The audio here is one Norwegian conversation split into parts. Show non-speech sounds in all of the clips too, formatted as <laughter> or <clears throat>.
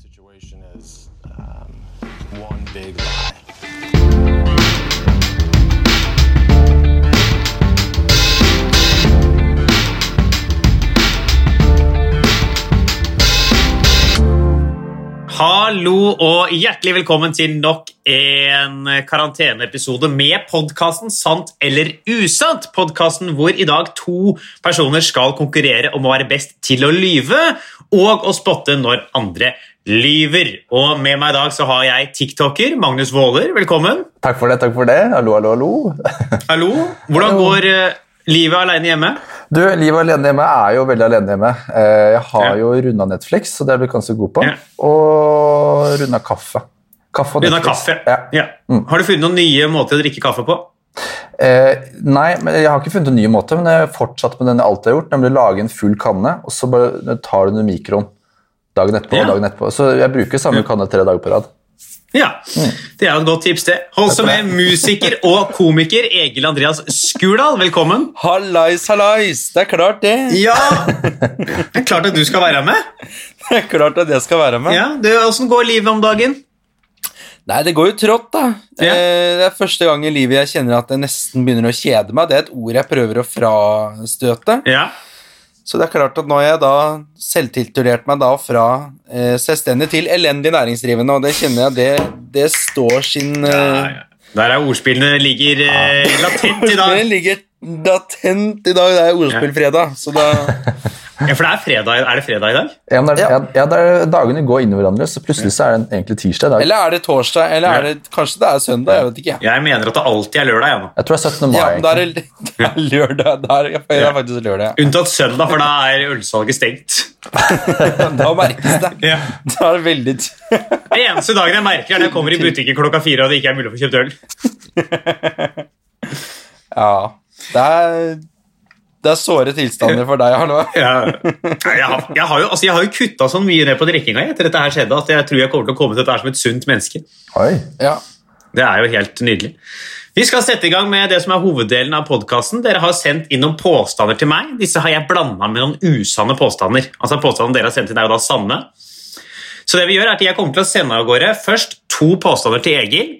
situation is um, one big lie. Hallo og hjertelig velkommen til nok en karanteneepisode med podkasten Sant eller usant. Podkasten hvor i dag to personer skal konkurrere om å være best til å lyve og å spotte når andre lyver. Og med meg i dag så har jeg tiktoker Magnus Våler. Velkommen. Takk for det, takk for det. Hallo, hallo, hallo. Hallo. Hvordan går eh, livet alene hjemme? Du, livet alene hjemme er jo veldig alene hjemme. Eh, Jeg har Ja. jo runda Netflix, så det er jeg blitt ganske god på. Ja. Og runda kaffe. Kaffe og Netflix. kaffe. Ja. Ja. Har du funnet noen nye måter å drikke kaffe på? Eh, nei, men jeg har ikke funnet en ny måte, men jeg har fortsatt med den jeg alltid har gjort, nemlig lage en full kanne, og så bare tar du den i mikroen dagen etterpå Ja. dagen etterpå. Så jeg bruker samme kanne tre dager på rad. <laughs> Ja, det er jo et godt tips, det. Hold så med musiker og komiker Egil Andreas Skurdal. Velkommen. Hallais, hallais! Det er klart, det. Ja! <laughs> Det er klart at du skal være med. Det er klart at jeg skal være med. Ja, du, Åssen går livet om dagen? Nei, det går jo trått, da. Ja. Eh, Det er første gang i livet jeg kjenner at jeg nesten begynner å kjede meg. Det er et ord jeg prøver å frastøte. Ja, Så det er klart at nå har jeg da selvtitulert meg da fra eh, selvstendig til elendig næringsdrivende, og det kjenner jeg det, det står sin eh, Der er ordspillene ligger eh, latent i dag. Det ligger latent i dag. Det er ordspillfredag, så da <laughs> Ja, For det er fredag. Er det fredag i dag? Ja, men det er, Ja. ja. det er dagene går inn i hverandre, så plutselig så er det egentlig tirsdag i dag. Eller er det torsdag, eller er det kanskje det er søndag? Jeg vet ikke. Jeg mener at det alltid er lørdag. Jeg, nå. Jeg tror det er 17. mai. Ja, men da er det, <laughs> det er lørdag. Da er, det er faktisk lørdag. Unntatt søndag, for da er ølsalget stengt. <laughs> Da merkes det. Ja. Da er det veldig <laughs> Det eneste dagen jeg merker, er når jeg kommer i butikken klokka fire og det ikke er mulig å få kjøpt øl. Ja. Det er, det er såre tilstander for deg, hallo. <laughs> Ja. Jeg, har, jeg, har jo, altså, jeg har jo kutta så mye ned på drikkinga etter dette her skjedde, at jeg tror jeg kommer til å komme til dette her som et sunt menneske. Oi. Ja. Det er jo helt nydelig. Vi skal sette i gang med det som er hoveddelen av podkasten. Dere har sendt inn noen påstander til meg. Disse har jeg blanda med noen usanne påstander. Altså Påstandene dere har sendt inn, er jo da sanne. Så det vi gjør er at jeg kommer til å sende av gårde først to påstander til Egil.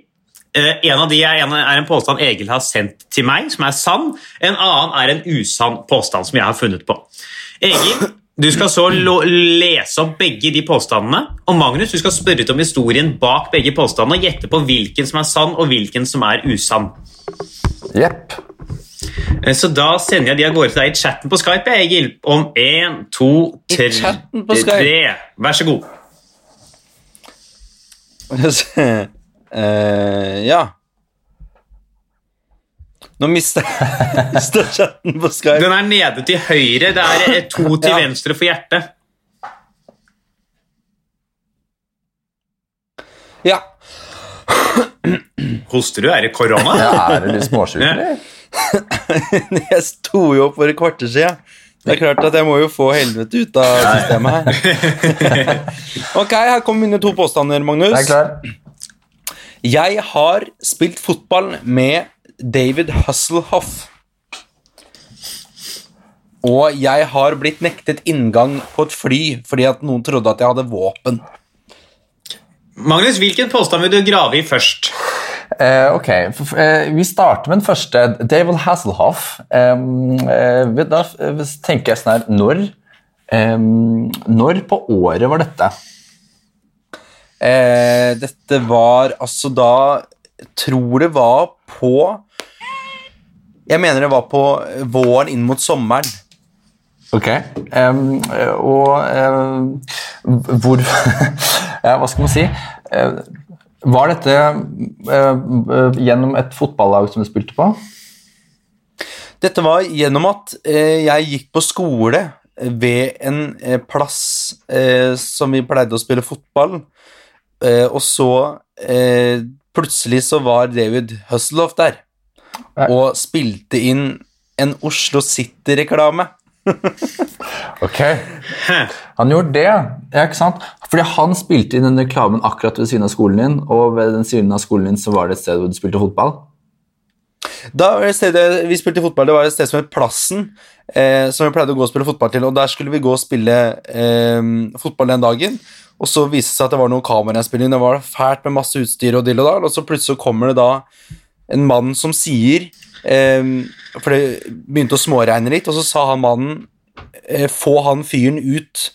Eh, en av de er en, er en påstand Egil har sendt til meg, som er sann. En annen er en usann påstand som jeg har funnet på. Egil, du skal så lo lese opp begge de påstandene. Og Magnus, du skal spørre ut om historien bak begge påstandene og gjette på hvilken som er sann og hvilken som er usann. Jepp. Eh, Så da sender jeg de av gårde til deg i chatten på Skype, Egil. Om én, to, I tre, chatten på Skype? tre. Vær så god. <laughs> Eh, ja. Nå mista jeg <laughs> chatten på Skype. Den er nede til høyre. Det er eh, to til <laughs> Ja. venstre for hjertet. Ja. <clears throat> Hoster du? Er det korona? Ja, er det litt småsjuk, Ja. eller? <laughs> Jeg sto jo opp for et kvarter siden. Det er klart at jeg må jo få helvete ut av systemet her. Ok, her kommer mine to påstander, Magnus. Jeg er klar. Jeg har spilt fotball med David Hasselhoff. Og jeg har blitt nektet inngang på et fly fordi at noen trodde at jeg hadde våpen. Magnus, hvilken påstand vil du grave i først? Eh, ok, eh, Vi starter med den første. David Hasselhoff. Um, eh, da tenker jeg sånn her Når Når på året var dette? Eh, dette var altså da tror det var på Jeg mener det var på våren inn mot sommeren. Ok. eh, og um, hvor <laughs> Ja, hva skal man si? Var dette uh, gjennom et fotballag som du spilte på? Dette var gjennom at uh, jeg gikk på skole ved en uh, plass eh, som vi pleide å spille fotball, eh, og så eh, plutselig så var David Husseloff der Nei. og spilte inn en Oslo City-reklame. <laughs> Ok. Han gjorde det, ja, ikke sant? Fordi han spilte inn den reklamen akkurat ved siden av skolen din, og ved den siden av skolen din så var det et sted hvor du spilte fotball. Da var det stedet vi spilte fotball, det var et sted som het Plassen, eh, som vi pleide å gå og spille fotball til, og der skulle vi gå og spille eh, fotball den dagen. Og så viste det seg at det var noe kameraspilling, det var fælt med masse utstyr og dill og dall, og så plutselig kommer det da en mann som sier eh, For det begynte å småregne litt, og så sa han mannen eh, Få han fyren ut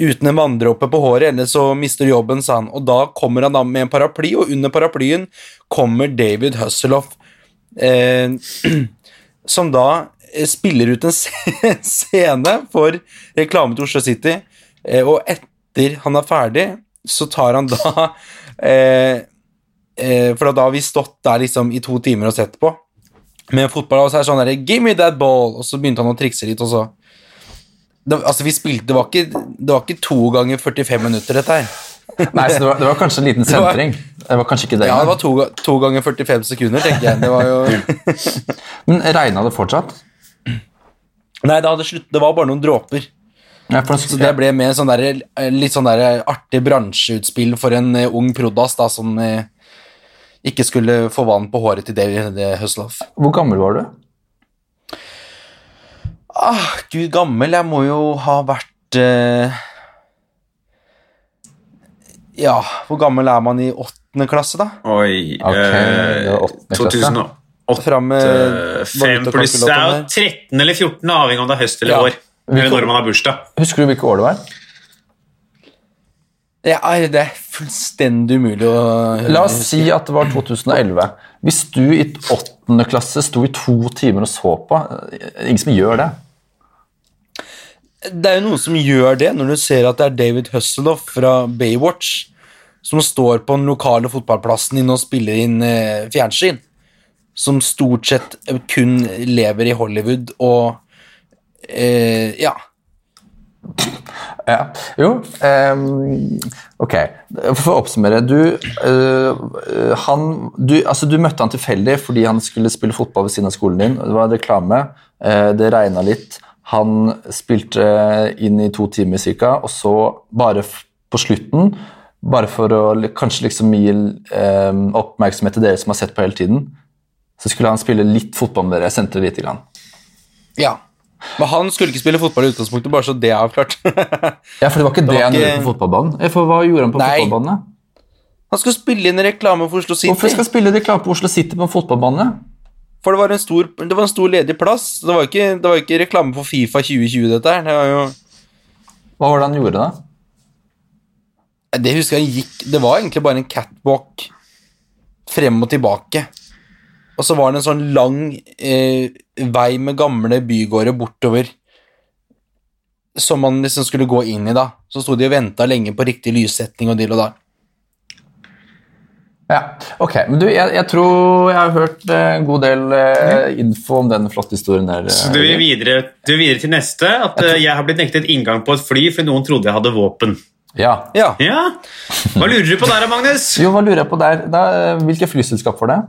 uten en vanndråpe på håret, ellers så mister jobben, sa han. Og da kommer han da med en paraply, og under paraplyen kommer David Husseloff, eh, <clears throat> som da eh, spiller ut en <laughs> scene for reklame til Oslo City, eh, og etter han er ferdig, så tar han da <laughs> eh, eh, For da har vi stått der liksom i to timer og sett på med fotball, og så er det sånn der, Give me that ball! Og så begynte han å trikse litt, og så det, altså vi spilte, det var, ikke, det var ikke to ganger 45 minutter, dette her. <laughs> Nei, så det var, det var kanskje en liten sentring. Det var kanskje ikke det. Ja, det var to, to ganger 45 sekunder, tenker jeg. Det var jo <laughs> Men regna det fortsatt? Nei, det, hadde slutt, det var bare noen dråper. Ja, for Så det ble med sånn der, litt sånn der artig bransjeutspill for en eh, ung prodas da, som eh, ikke skulle få vann på håret til David Husloff. Hvor gammel var du? Ah, gud gammel, jeg må jo ha vært eh, Ja, hvor gammel er man i åttende klasse, da? Oi okay, var 2008 Fram med Fem pluss Det er jo 13 eller 14, avhengig om det er høst eller Ja. år. Eller når man har bursdag. Husker du hvilke år det var? Ja, det er fullstendig umulig å La oss si at det var 2011. Hvis du i åttende klasse sto i to timer og så på Ingen som gjør det. Det er jo noen som gjør det, når du ser at det er David Husseloff fra Baywatch som står på den lokale fotballplassen inne og spiller inn eh, fjernsyn. Som stort sett kun lever i Hollywood og eh, Ja. Ja. Jo, um, ok. For å oppsummere. Du, uh, han, du, altså, du møtte han tilfeldig fordi han skulle spille fotball ved siden av skolen din. Det var reklame. uh, det regna litt. Han spilte inn i to timer ca., og så bare på slutten bare for å kanskje liksom gi eh, oppmerksomhet til dere som har sett på hele tiden, så skulle han spille litt fotball med dere. Jeg sendte det lite grann. ja. Men han skulle ikke spille fotball i utgangspunktet, bare så det er avklart. Ja, for det var ikke det, han gjorde på fotballbanen. For hva gjorde han på Nei. fotballbanen? da? han skulle spille inn reklame for Oslo City. Hvorfor skal han spille reklame på Oslo City på en fotballbane? For det var en stor, det var en stor ledig plass. Det var ikke, det var ikke reklame for Fifa 2020, dette her. Det var jo Hva var det han gjorde da? Det husker jeg han gikk Det var egentlig bare en catwalk frem og tilbake. Og så var det en sånn lang eh, vei med gamle bygårder bortover som man liksom skulle gå inn i, da. Så sto de og venta lenge på riktig lyssetning og dill og da. Ja, ok. Men du, jeg, jeg tror jeg har hørt eh, en god del eh, info om den flotte historien der. Så du vil videre, du vil videre til neste. At eh, jeg har blitt nektet inngang på et fly fordi noen trodde jeg hadde våpen. Ja. Ja. Ja, Hva lurer du på der, Magnus? Jo, hva lurer jeg på der? Da, eh, hvilket flyselskap var det?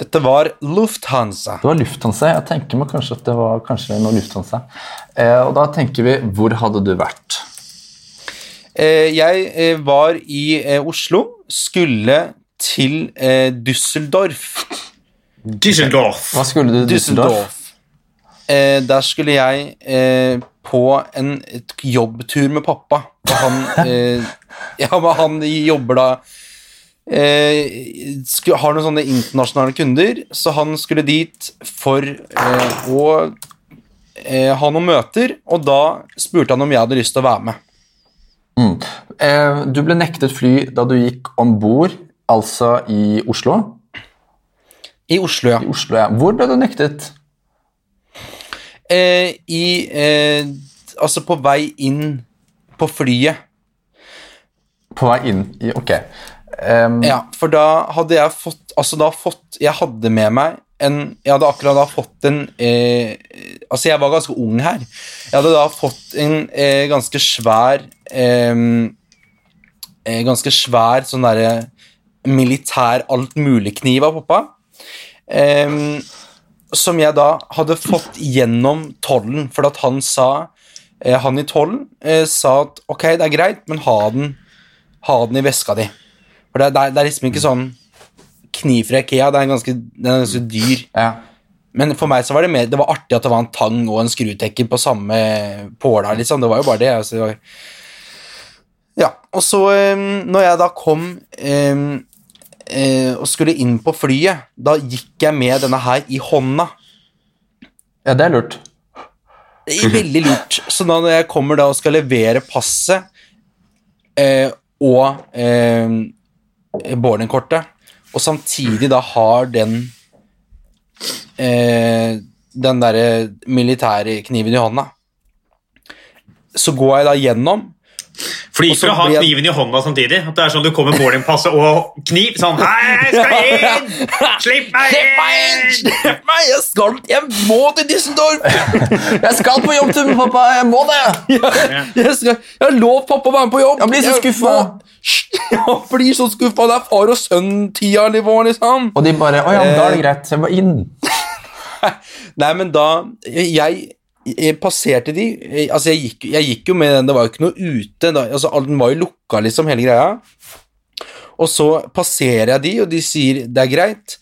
Dette var Lufthansa. Det var Lufthansa. Jeg tenker meg kanskje at det var kanskje noe Lufthansa. Eh, og da tenker vi, hvor hadde du vært? Eh, jeg eh, var i eh, Oslo, skulle til eh, Düsseldorf. Düsseldorf. Hva skulle du til Düsseldorf? Düsseldorf. Eh, der skulle jeg eh, på en et jobbtur med pappa. Og han, <laughs> eh, ja, men han jobber da eh, sku, Har noen sånne internasjonale kunder, så han skulle dit for eh, å eh, ha noen møter, og da spurte han om jeg hadde lyst til å være med. Mm. Eh, du ble nektet fly da du gikk om bord, altså i Oslo. I Oslo, ja. I Oslo, ja. Hvor ble du nektet? Eh, I eh, Altså på vei inn på flyet. På vei inn i Ok. Em, Ja, for da hadde jeg fått Altså da fått Jeg hadde med meg en Jeg hadde akkurat da fått en eh, Altså, jeg var ganske ung her. Jeg hadde da fått en eh, ganske svær eh, eh, Ganske svær sånn derre militær altmulig-kniv av pappa. Eh, som jeg da hadde fått gjennom tollen, for at han sa eh, Han i tollen eh, sa at ok, det er greit, men ha den, ha den i veska di. For det, det, er- det er liksom ikke sånn kniv fra Ikea. Det er ganske, den er ganske dyr. Ja. Men for meg så var det mer Det var artig at det var en tang og en skrutekker på samme påla, liksom. Det var jo bare det. Altså, det var... Ja, og så når jeg da kom eh, eh, og skulle inn på flyet, da gikk jeg med denne her i hånda. ja, det er lurt. Veldig lurt. Så da når jeg kommer da og skal levere passet eh, og boardingkortet, og samtidig da har den eh, den derre militære kniven i hånda, så går jeg da gjennom For å ha jeg- kniven i hånda samtidig. At det er sånn du kommer med boardingpasset og kniv. Sånn Hei, jeg skal inn! <laughs> Slipp meg inn! Slipp meg inn! Slipp meg! Jeg skal Jeg må til Düsseldorf! Jeg skal på jobb, til pappa. Jeg må det. Jeg, jeg, skal, jeg har lovt pappa å være med på jobb. Jeg blir så skuffa. <laughs> Jeg blir så skuffa. Det er far og sønn-tida-nivå, liksom. Og de bare Å ja, da er det greit. Jeg må inn. <laughs> Nei, men da Jeg, jeg passerte de Altså, jeg gikk, jeg gikk jo med den, det var jo ikke noe ute. Da, altså, den var jo lukka, liksom, hele greia. Og så passerer jeg de, og de sier det er greit.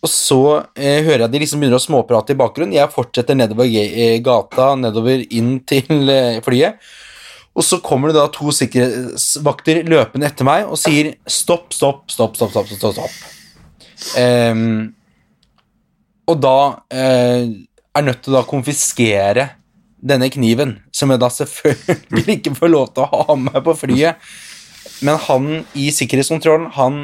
Og så eh, hører jeg de liksom begynner å småprate i bakgrunnen. Jeg fortsetter nedover eh, gata, nedover inn til eh, flyet. Og så kommer det da to sikkerhetsvakter løpende etter meg og sier stopp, stopp, stopp, stopp, stopp, stopp, stopp. Um, og da eh, er nødt til å da konfiskere denne kniven, som jeg da selvfølgelig <laughs> ikke får lov til å ha med på flyet. Men han i sikkerhetskontrollen, han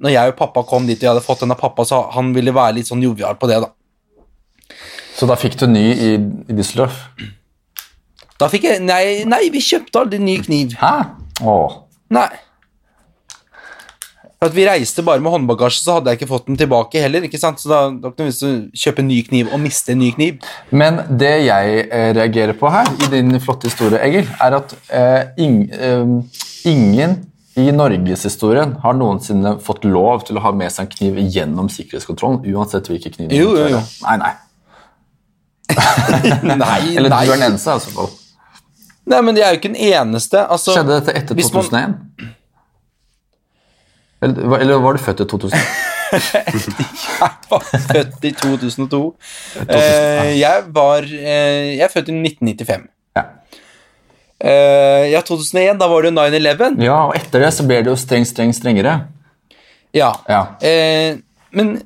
Når jeg og pappa kom dit og jeg hadde fått den av pappa, så han ville være litt sånn jovial på det, da. Så da fikk du ny i, i Düsseldorf? Da fikk jeg Nei, nei vi kjøpte aldri ny kniv. Hæ? Åh. Nei. At Vi reiste bare med håndbagasje, så hadde jeg ikke fått den tilbake heller. ikke sant? Så da, da vi kjøpe en ny kniv og miste en ny kniv. Men det jeg eh, reagerer på her, i din flotte historie, Egil, er at eh, ing, eh, ingen i norgeshistorien har noensinne fått lov til å ha med seg en kniv gjennom sikkerhetskontrollen, uansett hvilken kniv. Jo, jo, jo. Nei, nei. <laughs> <laughs> Nei, Eller du er den eneste, i hvert fall. nei, men det er jo ikke den eneste. Altså, Skjedde dette etter hvis man- 2001? Eller, eller var du født i 2000? <laughs> Jeg var født i 2002. Eh, jeg var eh, Jeg er født i 1995. Ja. Eh, ja, 2001, da var det jo 9-11. ja, og etter det så ble det jo streng, streng, strengere. Ja. Ja. Men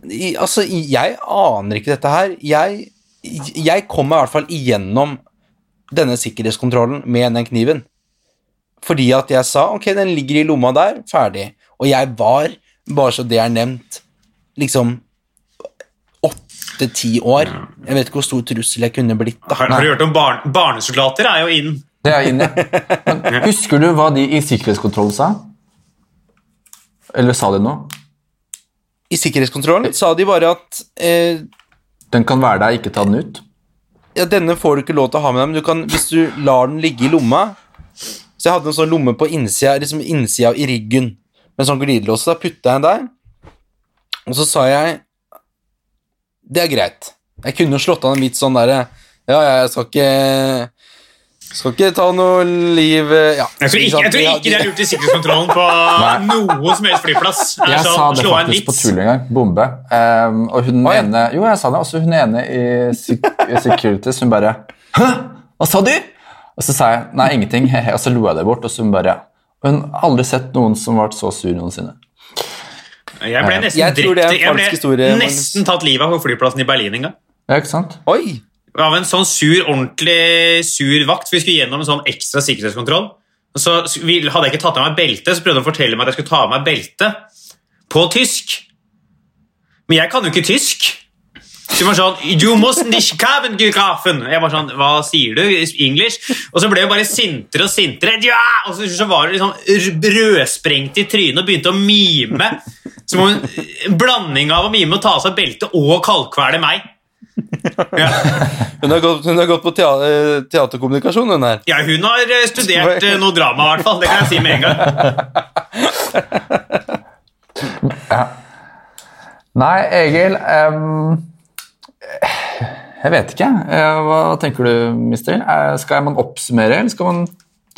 altså, jeg aner ikke dette her. Jeg, jeg kom meg i hvert fall igjennom denne sikkerhetskontrollen med den kniven. Fordi at jeg sa ok, den ligger i lomma der, ferdig. Og jeg var, bare så det er nevnt, liksom åtte-ti år. Jeg vet ikke hvor stor trussel jeg kunne blitt. da. Har, har du hørt om bar barnesoldater? er jo inn. Det er inn, Men husker du hva de i sikkerhetskontrollen sa? Eller sa de noe? I sikkerhetskontrollen sa de bare at eh, Den kan være der, ikke ta den ut. ja, denne får du ikke lov til å ha med deg, men du kan, hvis du lar den ligge i lomma Så jeg hadde en sånn lomme på innsida, liksom innsida i ryggen med sånn glidelås, så da putta jeg den der. Og så sa jeg Det er greit. Jeg kunne jo slått av en vits sånn derre Ja, ja, jeg skal ikke skal ikke ta noe liv ja, Jeg tror ikke, jeg tror ikke det er lurt i sikkerhetskontrollen på noen som helst flyplass. Jeg sånn, sa det faktisk på tull en gang. Bombe. Um, og hun Oi. ene Jo, jeg sa det. Også hun ene i Securities, hun bare Hæ? Hva sa du? Og så sa jeg nei, ingenting. <laughs> Og så lo jeg det bort, og så hun bare har aldri sett noen som ble så sur noensinne. Jeg ble nesten, Jeg tror det er en drept- jeg ble historie, nesten tatt livet av på flyplassen i Berlin en gang. Ja, ikke sant? Oi! Av en sånn sur, ordentlig sur vakt. Vi skulle gjennom en sånn ekstra sikkerhetskontroll. Så vi- hadde jeg ikke tatt av meg belte, så prøvde han å fortelle meg at jeg skulle ta av meg belte på tysk. Men jeg kan jo ikke tysk. Hun var sånn You must nicht kaven, geografen. Jeg var sånn Hva sier du? English? Og så ble hun bare sintere og sintere. Ja! Og så, så var det liksom rødsprengt i trynet og begynte å mime. Som en blanding av å mime og ta av seg beltet og kalkvele meg. Ja. Hun har gått, hun har gått på tea eh, teaterkommunikasjon, hun her. Ja, hun har eh, studert eh, noe drama, i hvert fall. Det kan jeg si med en gang. Nei, Egil ehm, Jeg vet ikke. Eh, Hva tenker du, mister? Eh, Skal man oppsummere, eller skal man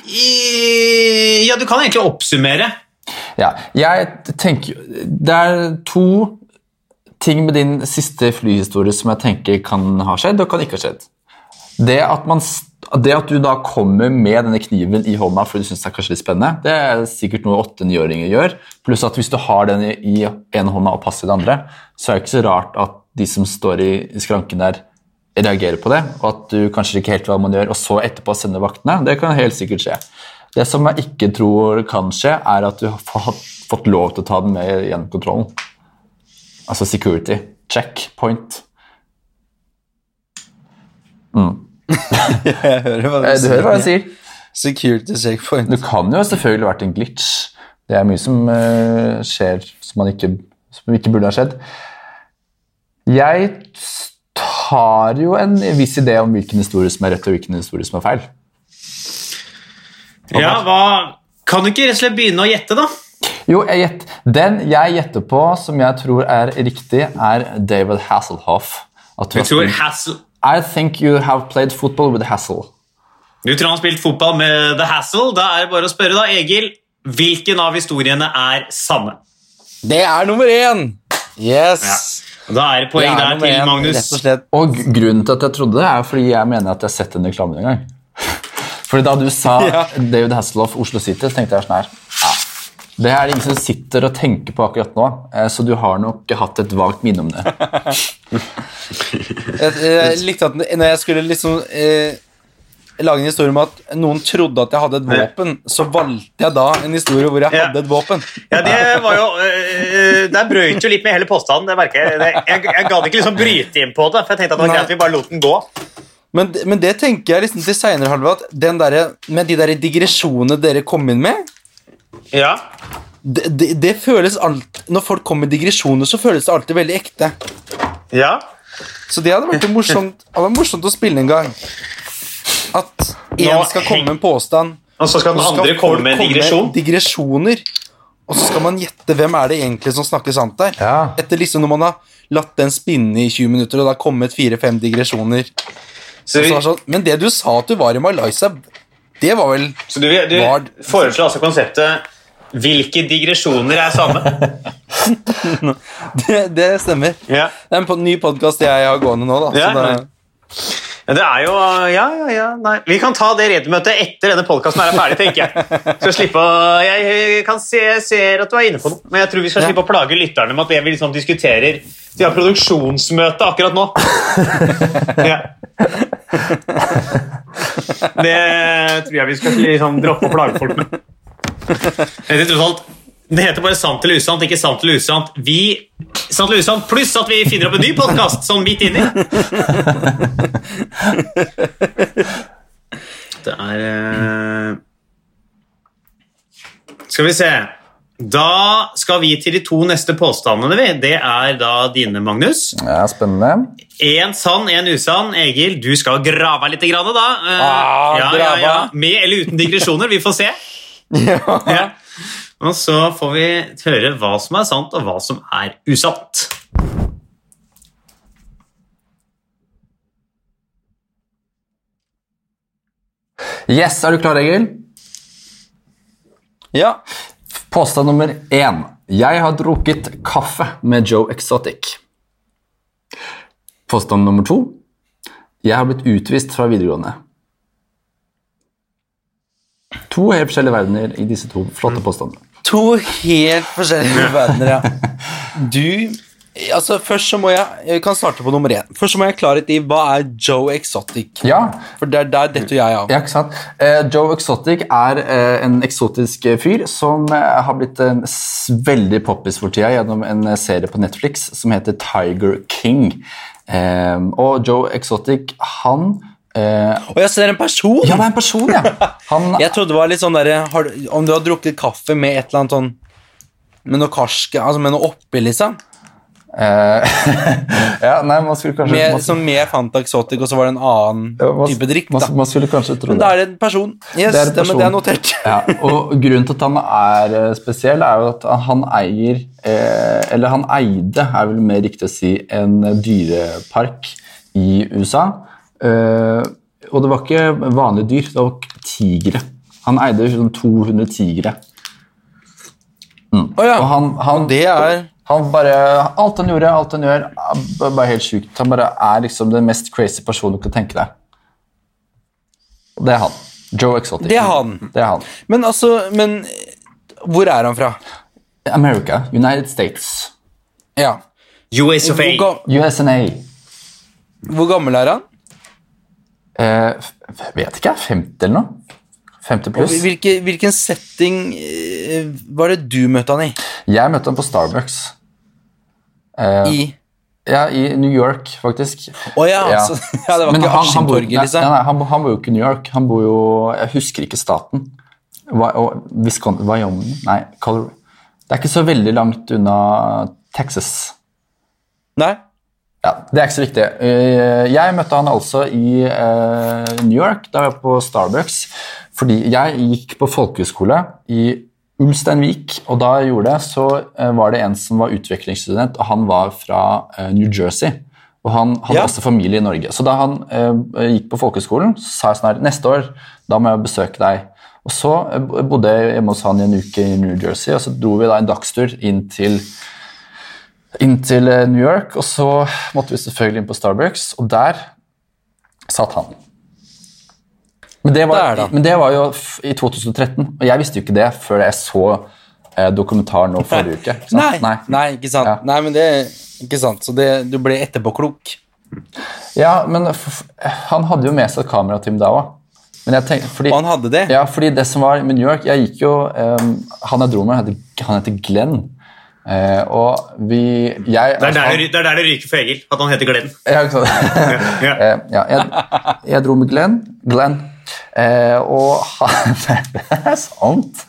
I, ja, du kan egentlig oppsummere. Ja, jeg tenker Det er to ting med din siste flyhistorie som jeg tenker kan ha skjedd og kan ikke ha skjedd. Det at, man, det at du da kommer med denne kniven i hånda fordi du syns det er kanskje litt spennende, det er sikkert noe åtte-niåringer gjør. Pluss at hvis du har den i ene hånda og passer i den andre, så er det ikke så rart at de som står i, i skranken der, reagerer på det, og at du kanskje ikke helt vet hva man gjør, og så etterpå sender vaktene. Det kan helt sikkert skje. Det som jeg ikke tror kan skje, er at du har fått, lov til å ta den med gjennom kontrollen. Altså security. Checkpoint. <laughs> Jeg hører hva du, Eh, Du hører hva jeg sier? Security checkpoint. Det kan jo selvfølgelig vært en glitch. Det er mye som uh, skjer som, man ikke, som ikke burde ha skjedd. Jeg har jo en viss idé om hvilken historie som er rett og hvilken historie som er feil. Ja, hva Kan du ikke rett og slett begynne å gjette, da? Jo, jeg gjett, Den jeg gjetter på, som jeg tror er riktig, er David Hasselhoff. At du Du tror, Hassel, I think you have played football with Hassel. du tror han har spilt fotball med The Hassel? Da er det bare å spørre, da. Egil, hvilken av historiene er sanne? Det er nummer én! Yes! Da er det Det poeng er der til Magnus. Rett og slett. Og grunnen til at jeg trodde det, er fordi jeg mener at jeg har sett den reklamen en gang. <laughs> Fordi da du sa <laughs> Ja. David Hasselhoff Oslo City, så tenkte jeg sånn her ja, Det er det ingen som sitter og tenker på akkurat nå, eh, så du har nok hatt et vagt minne om det. <laughs> Jeg, jeg likte at når jeg skulle liksom eh, lage en historie om at noen trodde at jeg hadde et våpen, så valgte jeg da en historie hvor jeg Ja. hadde et våpen. Ja, det var jo øh, Der brøyt jo litt med hele påstanden. Jeg, Jeg Jeg, jeg gadd ikke liksom bryte inn på det, for jeg tenkte at det var greit vi bare lot den gå. Men, men det tenker jeg liksom til seinere, Halve, at Den der, med de der digresjonene dere kom inn med Ja. det, det, det føles alt, Når folk kommer med digresjoner, så føles det alltid veldig ekte. ja. Så det hadde vært morsomt, hadde vært morsomt å spille en gang. At én skal komme med en påstand, Og så skal den andre komme med en komme digresjon. digresjoner. Og så skal man gjette hvem er det egentlig som snakker sant der. Ja. Etter liksom når man har latt den spinne i 20 minutter, og det har kommet fire-fem digresjoner. Så, vi, så det sånn, men det du sa at du var i Malaysia, det var vel så du, du Var- foreslår altså konseptet 'Hvilke digresjoner er sanne'? <laughs> Det, det stemmer. Ja. Det er en ny podkast jeg har gående nå, da. Ja, så. Ja, Det er jo Ja, ja, ja. Nei. Vi kan ta det redemøtet etter denne podkasten er ferdig, tenker jeg. <laughs> Skal slippe å, Jeg kan se, ser at du er inne på noe, men jeg tror vi skal slippe å plage lytterne med at vi liksom diskuterer De har produksjonsmøte akkurat nå. <laughs> Ja. Det tror jeg vi skal liksom droppe å plage folk med. Det er alt det heter bare sant eller usant, ikke sant eller usant. Vi Sant eller usant, pluss at vi finner opp en ny podkast sånn midt inni. Det er uh... Skal vi se Da skal vi til de to neste påstandene. vi. Det er da dine, Magnus. Ja, Spennende. Én sann, én usann. Egil, du skal grave litt, grann, da. Uh, Ah, ja, ja, ja. Med eller uten digresjoner. Vi får se. <laughs> ja. Ja. Og så får vi høre hva som er sant, og hva som er usant. Yes, er du klar, Egil? ja. Påstand nummer én. Jeg har drukket kaffe med Joe Exotic. Påstand nummer to. Jeg har blitt utvist fra videregående. To helt forskjellige verdener i disse to flotte påstandene. To helt forskjellige <laughs> verdener, ja. Du Altså, først så må jeg Jeg kan starte på nummer én. Først så må jeg klarhet i hva er Joe Exotic. Ja, For der, der detter jeg av. ja ikke sant? Eh, Joe Exotic er eh, en eksotisk fyr som eh, har blitt en veldig poppis for tida gjennom en eh, serie på Netflix som heter Tiger King. Eh, og Joe Exotic, han eh, Og jeg ser en person! Ja, det er en person, ja. <laughs> Han, Jeg trodde det var litt sånn derre Om du har drukket kaffe med et eller annet sånn Med noe karske, altså med noe oppi, liksom. eh, <laughs> ja, nei, man skulle kanskje Med, man, som med Fanta Exotic, og så var det en annen ja, man, type drikk. da man skulle kanskje tro Men da er det en person. Yes, Det er en det, person. det er notert. <laughs> Ja, og grunnen til at han er eh, spesiell, er jo at han eier eh, Eller han eide, er vel mer riktig å si, en dyrepark i USA. Eh, og det var ikke vanlige dyr, det var tigre. Han eide sånn 200 tigre. Å ja. Og han, han, Det er han bare Alt han gjorde, alt han gjør, er bare helt sjukt. Han bare er liksom den mest crazy personen du kan tenke deg. Og det er han. Joe Exotic. Det er han. Det er han. Men altså Men hvor er han fra? America. United States. Ja. US of A. Hvor, ga USNA. hvor gammel er han? Eh, vet ikke, 50 eller noe? 50 pluss. Hvilke, hvilken setting eh, var det du møtte han i? Jeg møtte han på Starbucks. Eh, I ja, i New York, faktisk. Å ja, Ja. Så, <laughs> ja, det var Men ikke Askimtorget, liksom? Nei, nei, han, han bor jo ikke i New York. Han bor jo Jeg husker ikke staten. Wisconsin, Wyoming? Nei, Colorado. Det er ikke så veldig langt unna Texas. Nei? Ja, Det er ikke så viktig. Eh, Jeg møtte han altså i eh, New York, da jeg var på Starbucks. Fordi jeg gikk på folkehøyskole i Ulsteinvik, og da jeg gjorde det, så eh, var det en som var utvekslingsstudent, og han var fra New Jersey. Og han hadde Ja. også familie i Norge. Så da han gikk på folkehøyskolen, så sa jeg sånn her Neste år, da må jeg besøke deg. Og så bodde jeg hjemme hos han i en uke i New Jersey, og så dro vi da en dagstur inn til inn til eh, New York, og så måtte vi selvfølgelig inn på Starbucks, og der satt han. Men det var, men det var jo i 2013, og jeg visste jo ikke det før jeg så eh, dokumentaren nå forrige uke. ikke sant? Nei. Nei. ikke sant. Ja. Nei, men det Ikke sant. Så det, du ble etterpåklok. Ja, men han hadde jo med seg et kamerateam da òg. Og han hadde det? Ja, fordi det som var med New York Jeg gikk jo um, Han jeg dro med, han heter Glenn. Eh, og vi jeg, Det er, der det, det er der det ryker for Egil, at han heter Glenn. Ja, ikke sant? <laughs> Ja. Eh, ja, jeg, jeg dro med Glenn. Glenn. Eh, og han <laughs> Det er sant!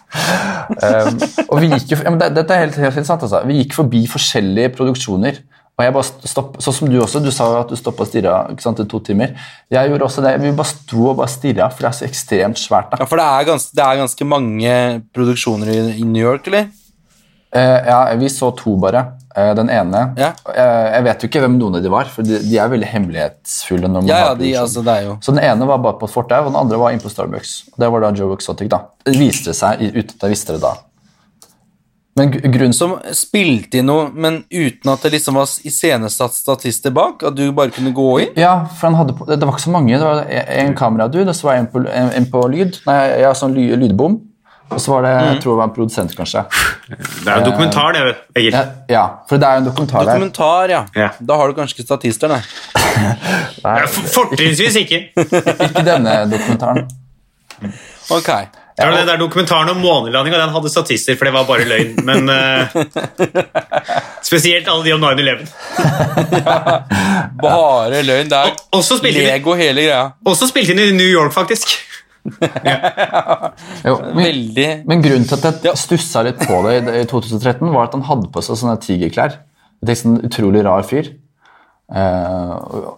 Um, og vi gikk jo, ja, men det, Dette er helt, helt, sant. Altså. Vi gikk forbi forskjellige produksjoner. Og jeg bare stopp, Sånn som du også, du sa at du stoppa og stirra i to timer. Jeg gjorde også det. Vi bare sto og bare stirra, for det er så ekstremt svært. da. Ja, For det er ganske, det er ganske mange produksjoner i, i New York, eller? Eh, ja, vi så to bare. Eh, den ene Ja. eh, Jeg vet jo ikke hvem noen av de var, for de, de er veldig hemmelighetsfulle. når man Ja, har ja, de, altså, det er jo Så den ene var bare på et fortau, og den andre var inne på Starbucks. Det var da Joe Exotic, da. Det viste seg at jeg visste det da. Men gr- grunnen som spilte inn noe, men uten at det liksom var iscenesatt statister bak? At du bare kunne gå inn? Ja, for han hadde på, det, var ikke så mange. Det var en kameradude, og så var det en på, en, en på lyd. Nei, ja, sånn ly, lydbom. Og så var det jeg tror det var en produsent, kanskje. Det er jo en dokumentar, det, Egil. Ja, ja, for det er jo en dokumentar der. Dokumentar, ja. Ja. Da har du kanskje ikke statister, <laughs> nei. nei. for- Fortrinnsvis ikke. Ikke denne dokumentaren. Ok. Ja, Det var den der dokumentaren om månelandinga, den hadde statister, for det var bare løgn. Men uh, <laughs> spesielt alle de om 9-11. Bare løgn. Det er Og- Lego hele greia. Også spilt inn i New York, faktisk. Jo, <laughs> men, Veldig men grunnen til at jeg stussa litt på det i, i 2013, var at han hadde på seg sånne tigerklær. Det er sånn utrolig rar fyr. Uh,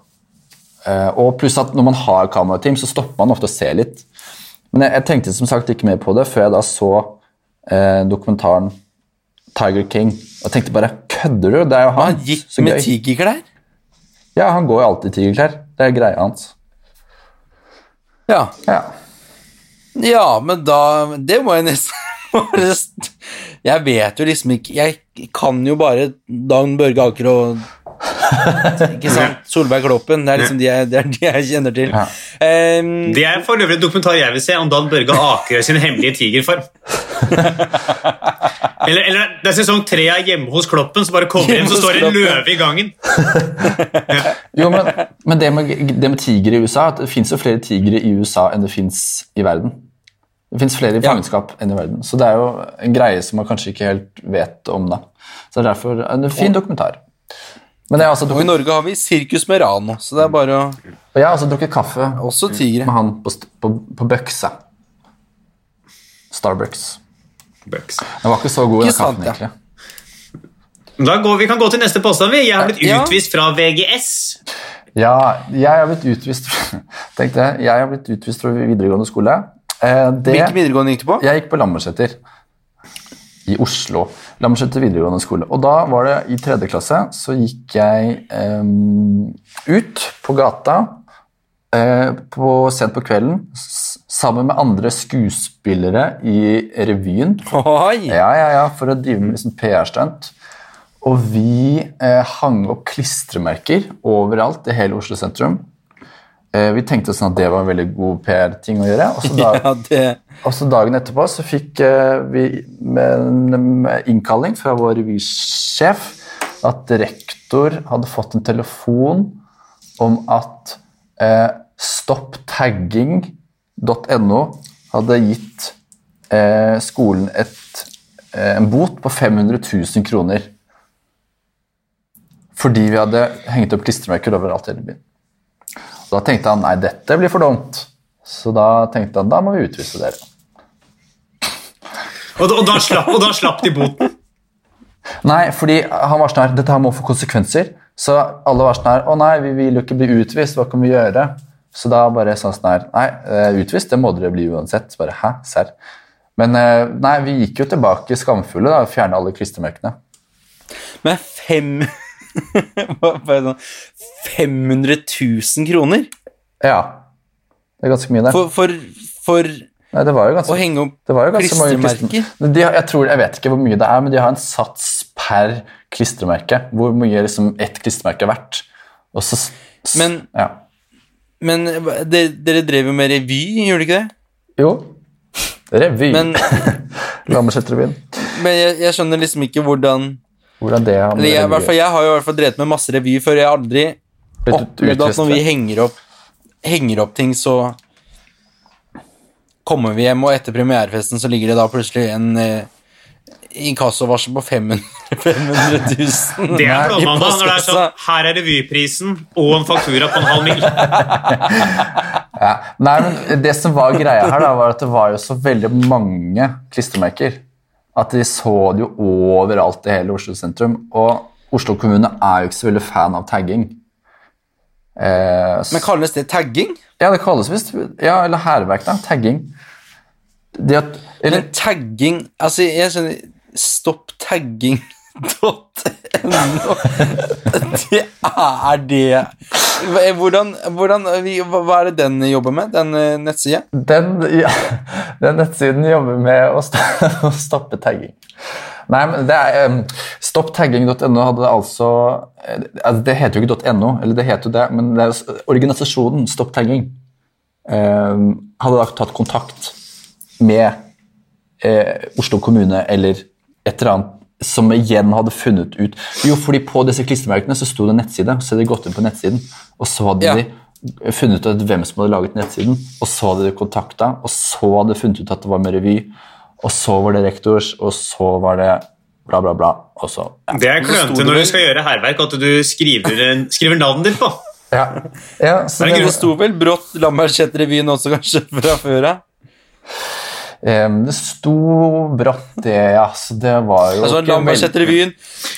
eh, og pluss at når man har kamerateam, så stopper man ofte å se litt. Men jeg, jeg tenkte som sagt ikke mer på det før jeg da så uh, dokumentaren Tiger King. Og tenkte bare Kødder du? Det er jo han. Han gikk Så med tigerklær? Ja, han går jo alltid i tigerklær. Det er greia hans. Ja. Ja. Ja, men da Det <laughs> må jeg nesten Jeg vet jo liksom ikke Jeg kan jo bare Dan Børge Aker og <laughs> Ikke sant? Solveig Kloppen. Det er liksom de jeg, det er de jeg kjenner til. Ja. Um, Det er for øvrig en dokumentar jeg vil se om Dan Børge Akerø sin hemmelige tigerform. <laughs> Eller, eller det er sesong tre av Hjemme hos Kloppen, så bare kommer hjem, så står det en løve i gangen. <laughs> Jo, men, men det, med, det med tigre i USA at Det fins jo flere tigre i USA enn det fins i verden. Det fins flere i Ja. enn i verden. Så det er jo en greie som man kanskje ikke helt vet om. da. Så det er derfor en fin dokumentar. Altså og i Norge har vi Sirkus Merano, så det er bare å og jeg har også drukket kaffe Også tigre. med han på, st- på, på Bøkse. Starbucks. Bucks. Den var ikke så god, den Ikke sant, kaffen, ja. egentlig. Da går, vi kan gå til neste påstand. vi. Jeg har blitt Ja. utvist fra VGS. Ja, jeg har blitt utvist <laughs> Tenk det, jeg har blitt utvist fra videregående skole. Eh, det, Hvilken videregående gikk du på? Jeg gikk på Lambertseter i Oslo. Lambertseter videregående skole. Og da var det i tredje klasse, så gikk jeg em, ut på gata eh, på, sent på kvelden, sammen med andre skuespillere i revyen. Oi! Ja, ja, ja, for å drive med liksom PR-stunt. Og vi eh, hang opp klistremerker overalt i hele Oslo sentrum. Eh, vi tenkte sånn at det var en veldig god PR-ting å gjøre. Og så, da, <laughs> Ja, det og dagen etterpå så fikk eh, vi med innkalling fra vår revysjef at rektor hadde fått en telefon om at eh, stopptagging.no hadde gitt eh, skolen et, eh, en bot på 500 000 kroner. Fordi vi hadde hengt opp klistremerker overalt i hele byen. Da tenkte han nei, dette blir for dumt. Så da tenkte han da må vi utvise dere. Og, og, da slapp, og da slapp de boten. Nei, fordi han var sånn her Dette her må få konsekvenser. Så alle var sånn her Å nei, vi vil jo ikke bli utvist. Hva kan vi gjøre? Så da bare sånn sånn her Nei, eh, utvist, det må dere bli uansett. Bare hæ, serr? Men eh, nei, vi gikk jo tilbake skamfulle da, og fjerna alle klistremerkene. Men fem <laughs> det sånn? 500 000 kroner Ja. Det er ganske mye, det. for, for, for Nei, det var jo ganske å henge opp klistremerker? de, jeg, tror, jeg vet ikke hvor mye det er, men de har en sats per klistremerke. Hvor mye liksom ett klistremerke er verdt. Og så, Men- ja. Men dere, dere drev jo med revy, gjorde dere ikke det? Jo. Revy. Men, <laughs> Lambertseterrevyen. men jeg, jeg skjønner liksom ikke hvordan Hvordan det har med jeg, fall, jeg har jo i hvert fall drevet med masse revy før. Jeg har aldri opplevd at når vi henger opp, henger opp ting, så kommer vi hjem, og etter premierefesten så ligger det da plutselig en eh, inkassovarsel på 500, 500 000 Det er blåmandag når det er sånn. Her er revyprisen og en faktura på en halv mil. <laughs> Ja. Nei, men Det som var greia her, da, var at det var jo så veldig mange klistremerker. At de så det jo overalt i hele Oslo sentrum. Og Oslo kommune er jo ikke så veldig fan av tagging. Eh, Men kalles det tagging? Ja, det kalles visst Ja, eller hærverk, da. Tagging. Det at, eller, Men tagging Altså, jeg skjønner Stopp tagging <laughs> .no Det er det Hvordan, hvordan hva er det den jobber med, den eh, nettsida? den, ja, <laughs> den nettsiden jobber med å, st <laughs> å stoppe tagging. Nei, men det er um, Stopptagging.no hadde altså eh, altså, Det heter jo ikke .no, eller det heter jo det, men det er, organisasjonen Stopp Tagging eh, hadde da tatt kontakt med eh, Oslo kommune eller et eller annet som igjen hadde funnet ut Jo, fordi på disse klistremerkene så sto det nettside, så hadde de gått inn på nettsiden, og så hadde Ja. de funnet ut hvem som hadde laget nettsiden, og så hadde de kontakta, og så hadde de funnet ut at det var med revy, og så var det rektors, og så var det bla, bla, bla, og så ja. Det er klønete når du skal gjøre hærverk, at du skriver, skriver navnet ditt på. Ja, ja så det det, sto vel Brått Lambertseter-revyen også, kanskje, fra før av? Em, det sto brått, det, ja. Så det var jo Altså, La meg sette revyen.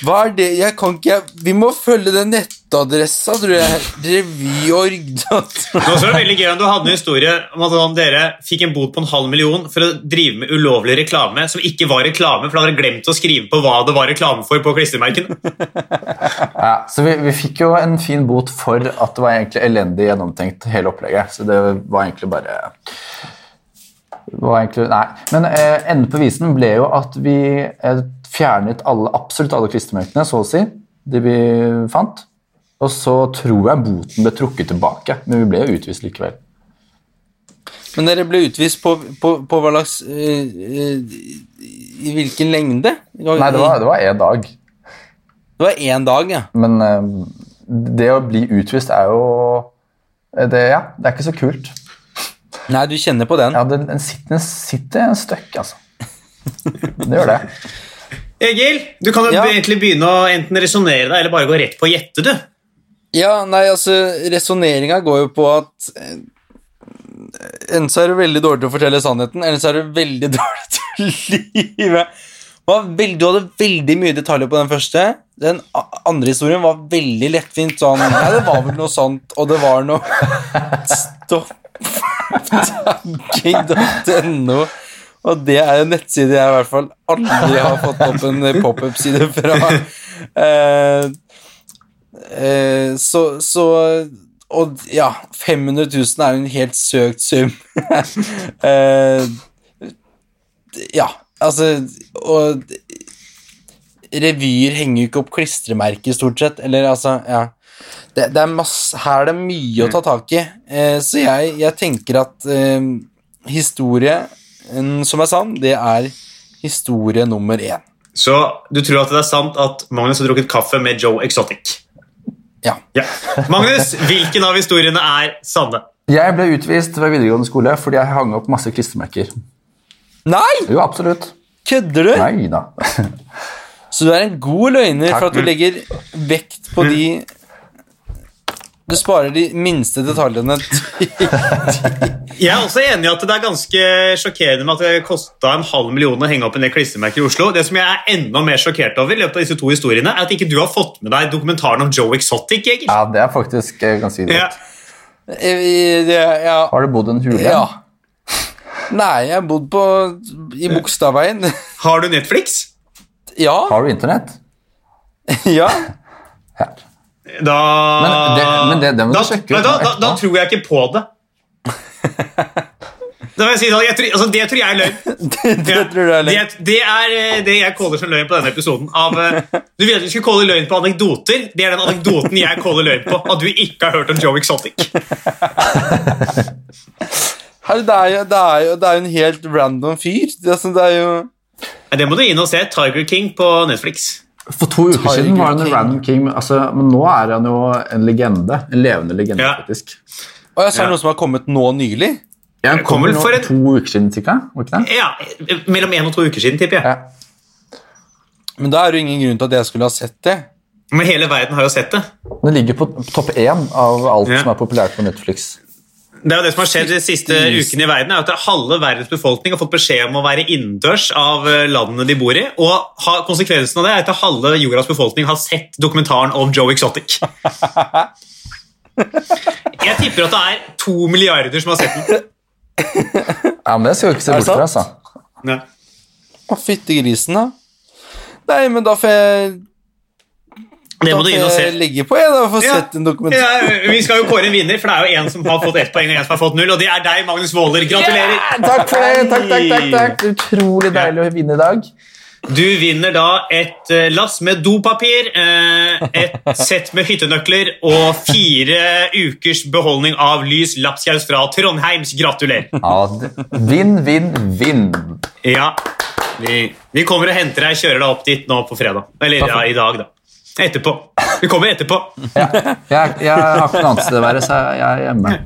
Hva er det? Jeg kan ikke Vi må følge den nettadressa, tror jeg. Revyorg. Det var veldig gøy om du hadde en historie om at dere fikk en bot på en halv million for å drive med ulovlig reklame som ikke var reklame, for da hadde dere glemt å skrive på hva det var reklame for på klistremerkene. Ja, så vi, vi fikk jo en fin bot for at det var egentlig elendig gjennomtenkt hele opplegget. Så det var egentlig bare egentlig, Nei. Men eh, enden på visen ble jo at vi eh, fjernet alle, absolutt alle klistremerkene, så å si, de vi fant. Og så tror jeg boten ble trukket tilbake, men vi ble jo utvist likevel. Men dere ble utvist på, på, på hva slags eh, eh, I hvilken lengde? Nei, det var, det var én dag. Det var én dag, ja. Men eh, det å bli utvist er jo eh, det, Ja, det er ikke så kult. Nei, du kjenner på den. Ja, den, den sitter, den sitter en støkk, altså. <laughs> Det gjør det. Egil, du kan jo Ja. egentlig begynne å enten resonnere deg eller bare gå rett på å gjette, du. Ja, nei, altså, resonneringa går jo på at eh, Enten så er du veldig dårlig til å fortelle sannheten, eller så er du veldig <laughs> dårlig til å lyve. Veldig- Du hadde veldig mye detaljer på den første. Den andre historien var veldig lettvint. Sånn, nei, det var vel noe sant, og det var noe <laughs> Stopp tagging.no. Og det er en nettside jeg i hvert fall aldri har fått opp en pop-up-side fra. Eh, Eh, så, så og ja, 500 000 er en helt søkt sum. <laughs> Eh, ja, altså Og revyer henger jo ikke opp klistremerker, stort sett. Eller altså, ja. Det, det er masse, her er det mye å ta tak i. Eh, så jeg, jeg tenker at eh, historie som er sann, det er historie nummer én. Så du tror at det er sant at Magnus har drukket kaffe med Joe Exotic? Ja. Ja. Magnus, hvilken av historiene er sanne? Jeg ble utvist ved videregående skole fordi jeg hang opp masse klistremerker. Nei! Jo, absolutt. Kødder du? Nei da. Så du er en god løgner Takk. for at du legger vekt på de Du sparer de minste detaljene. <laughs> Jeg er også enig i at det er ganske sjokkerende med at det kosta en halv million å henge opp en del klistremerker i Oslo. Det som jeg er enda mer sjokkert over, i løpet av disse to historiene, er at ikke du har fått med deg dokumentaren om Joe Exotic. Egil. Ja, det er faktisk ganske ganske Ja. Eh, det- ja. Har du bodd i en hule? ja. Nei, jeg har bodd på i Bogstadveien. Har du Netflix? Ja. Har du internett? <laughs> ja. Ja. Da Men det, men det, det må da, du sjekke ut. da, da, da tror jeg ikke på det. <laughs> Vil jeg si sånn, jeg tror, altså det tror jeg er løgn. <laughs> Det tror du er løgn. Det, det er eh, det jeg caller som løgn på denne episoden. Av, eh, <laughs> du ville at vi skulle calle løgn på anekdoter. Det er den anekdoten jeg caller løgn på. At du ikke har hørt om Joe Exotic. Det, er jo, det, er jo, det er jo en helt random fyr. Det, er sånn- det er jo Det må du inn og se. Tiger King på Netflix. For to uker Tiger siden var han en random king, men, altså, men nå er han jo en legende. En levende legende, Ja. faktisk. Og jeg sa Ja. noe som har kommet nå nylig. Ja, han kom kom vel for en- to uker siden, tipper jeg? Ja, Mellom én og to uker siden, tipper jeg. Ja. Men da er det ingen grunn til at jeg skulle ha sett det. Men hele verden har jo sett det. Den ligger på topp én av alt Ja. som er populært på Netflix. Det er jo det som har skjedd de siste ukene i verden, er at halve verdens befolkning har fått beskjed om å være innendørs av eh, landene de bor i, og konsekvensen av det er at halve jordas befolkning har sett dokumentaren om Joe Exotic. <laughs> Jeg tipper at det er to milliarder som har sett den. Ja, men det skal vi ikke se bort fra, altså. Å, fytti grisen, da. Nei, men da får jeg Det må du inn og se. legge på, jeg, da, for få Ja. sett en dokumentar. Ja, vi skal jo kåre en vinner, for det er jo en som har fått ett poeng og en som har fått null, og det er deg, Magnus Waaler. Gratulerer! Takk for det! Takk, takk, takk, takk. Utrolig deilig å vinne i dag. Du vinner da et eh, lass med dopapir, eh, et sett med hyttenøkler og fire ukers beholdning av lys lapskaus fra Trondheims. Gratulerer! Ja, Vinn, vinn, vinn. Ja, vi, vi kommer og henter deg, kjører deg opp dit nå på fredag. Eller ja, i dag, da. Etterpå. Vi kommer etterpå. Ja. Jeg, jeg har ikke noe annet sted å være, så jeg er hjemme.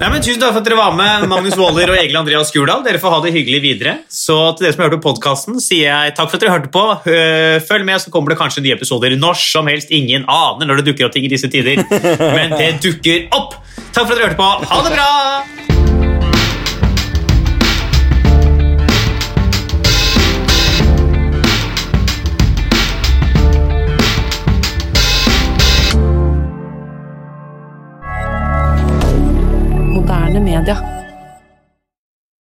Nei, men Tusen takk for at dere var med, Magnus Waaler og Egil Andreas Gurdal. Dere får ha det hyggelig videre. Så til dere som hørte på podkasten, sier jeg takk for at dere hørte på. Følg med, så kommer det kanskje nye episoder når som helst. Ingen aner når det dukker opp ting i disse tider, men det dukker opp. Takk for at dere hørte på. Ha det bra! Moderne media.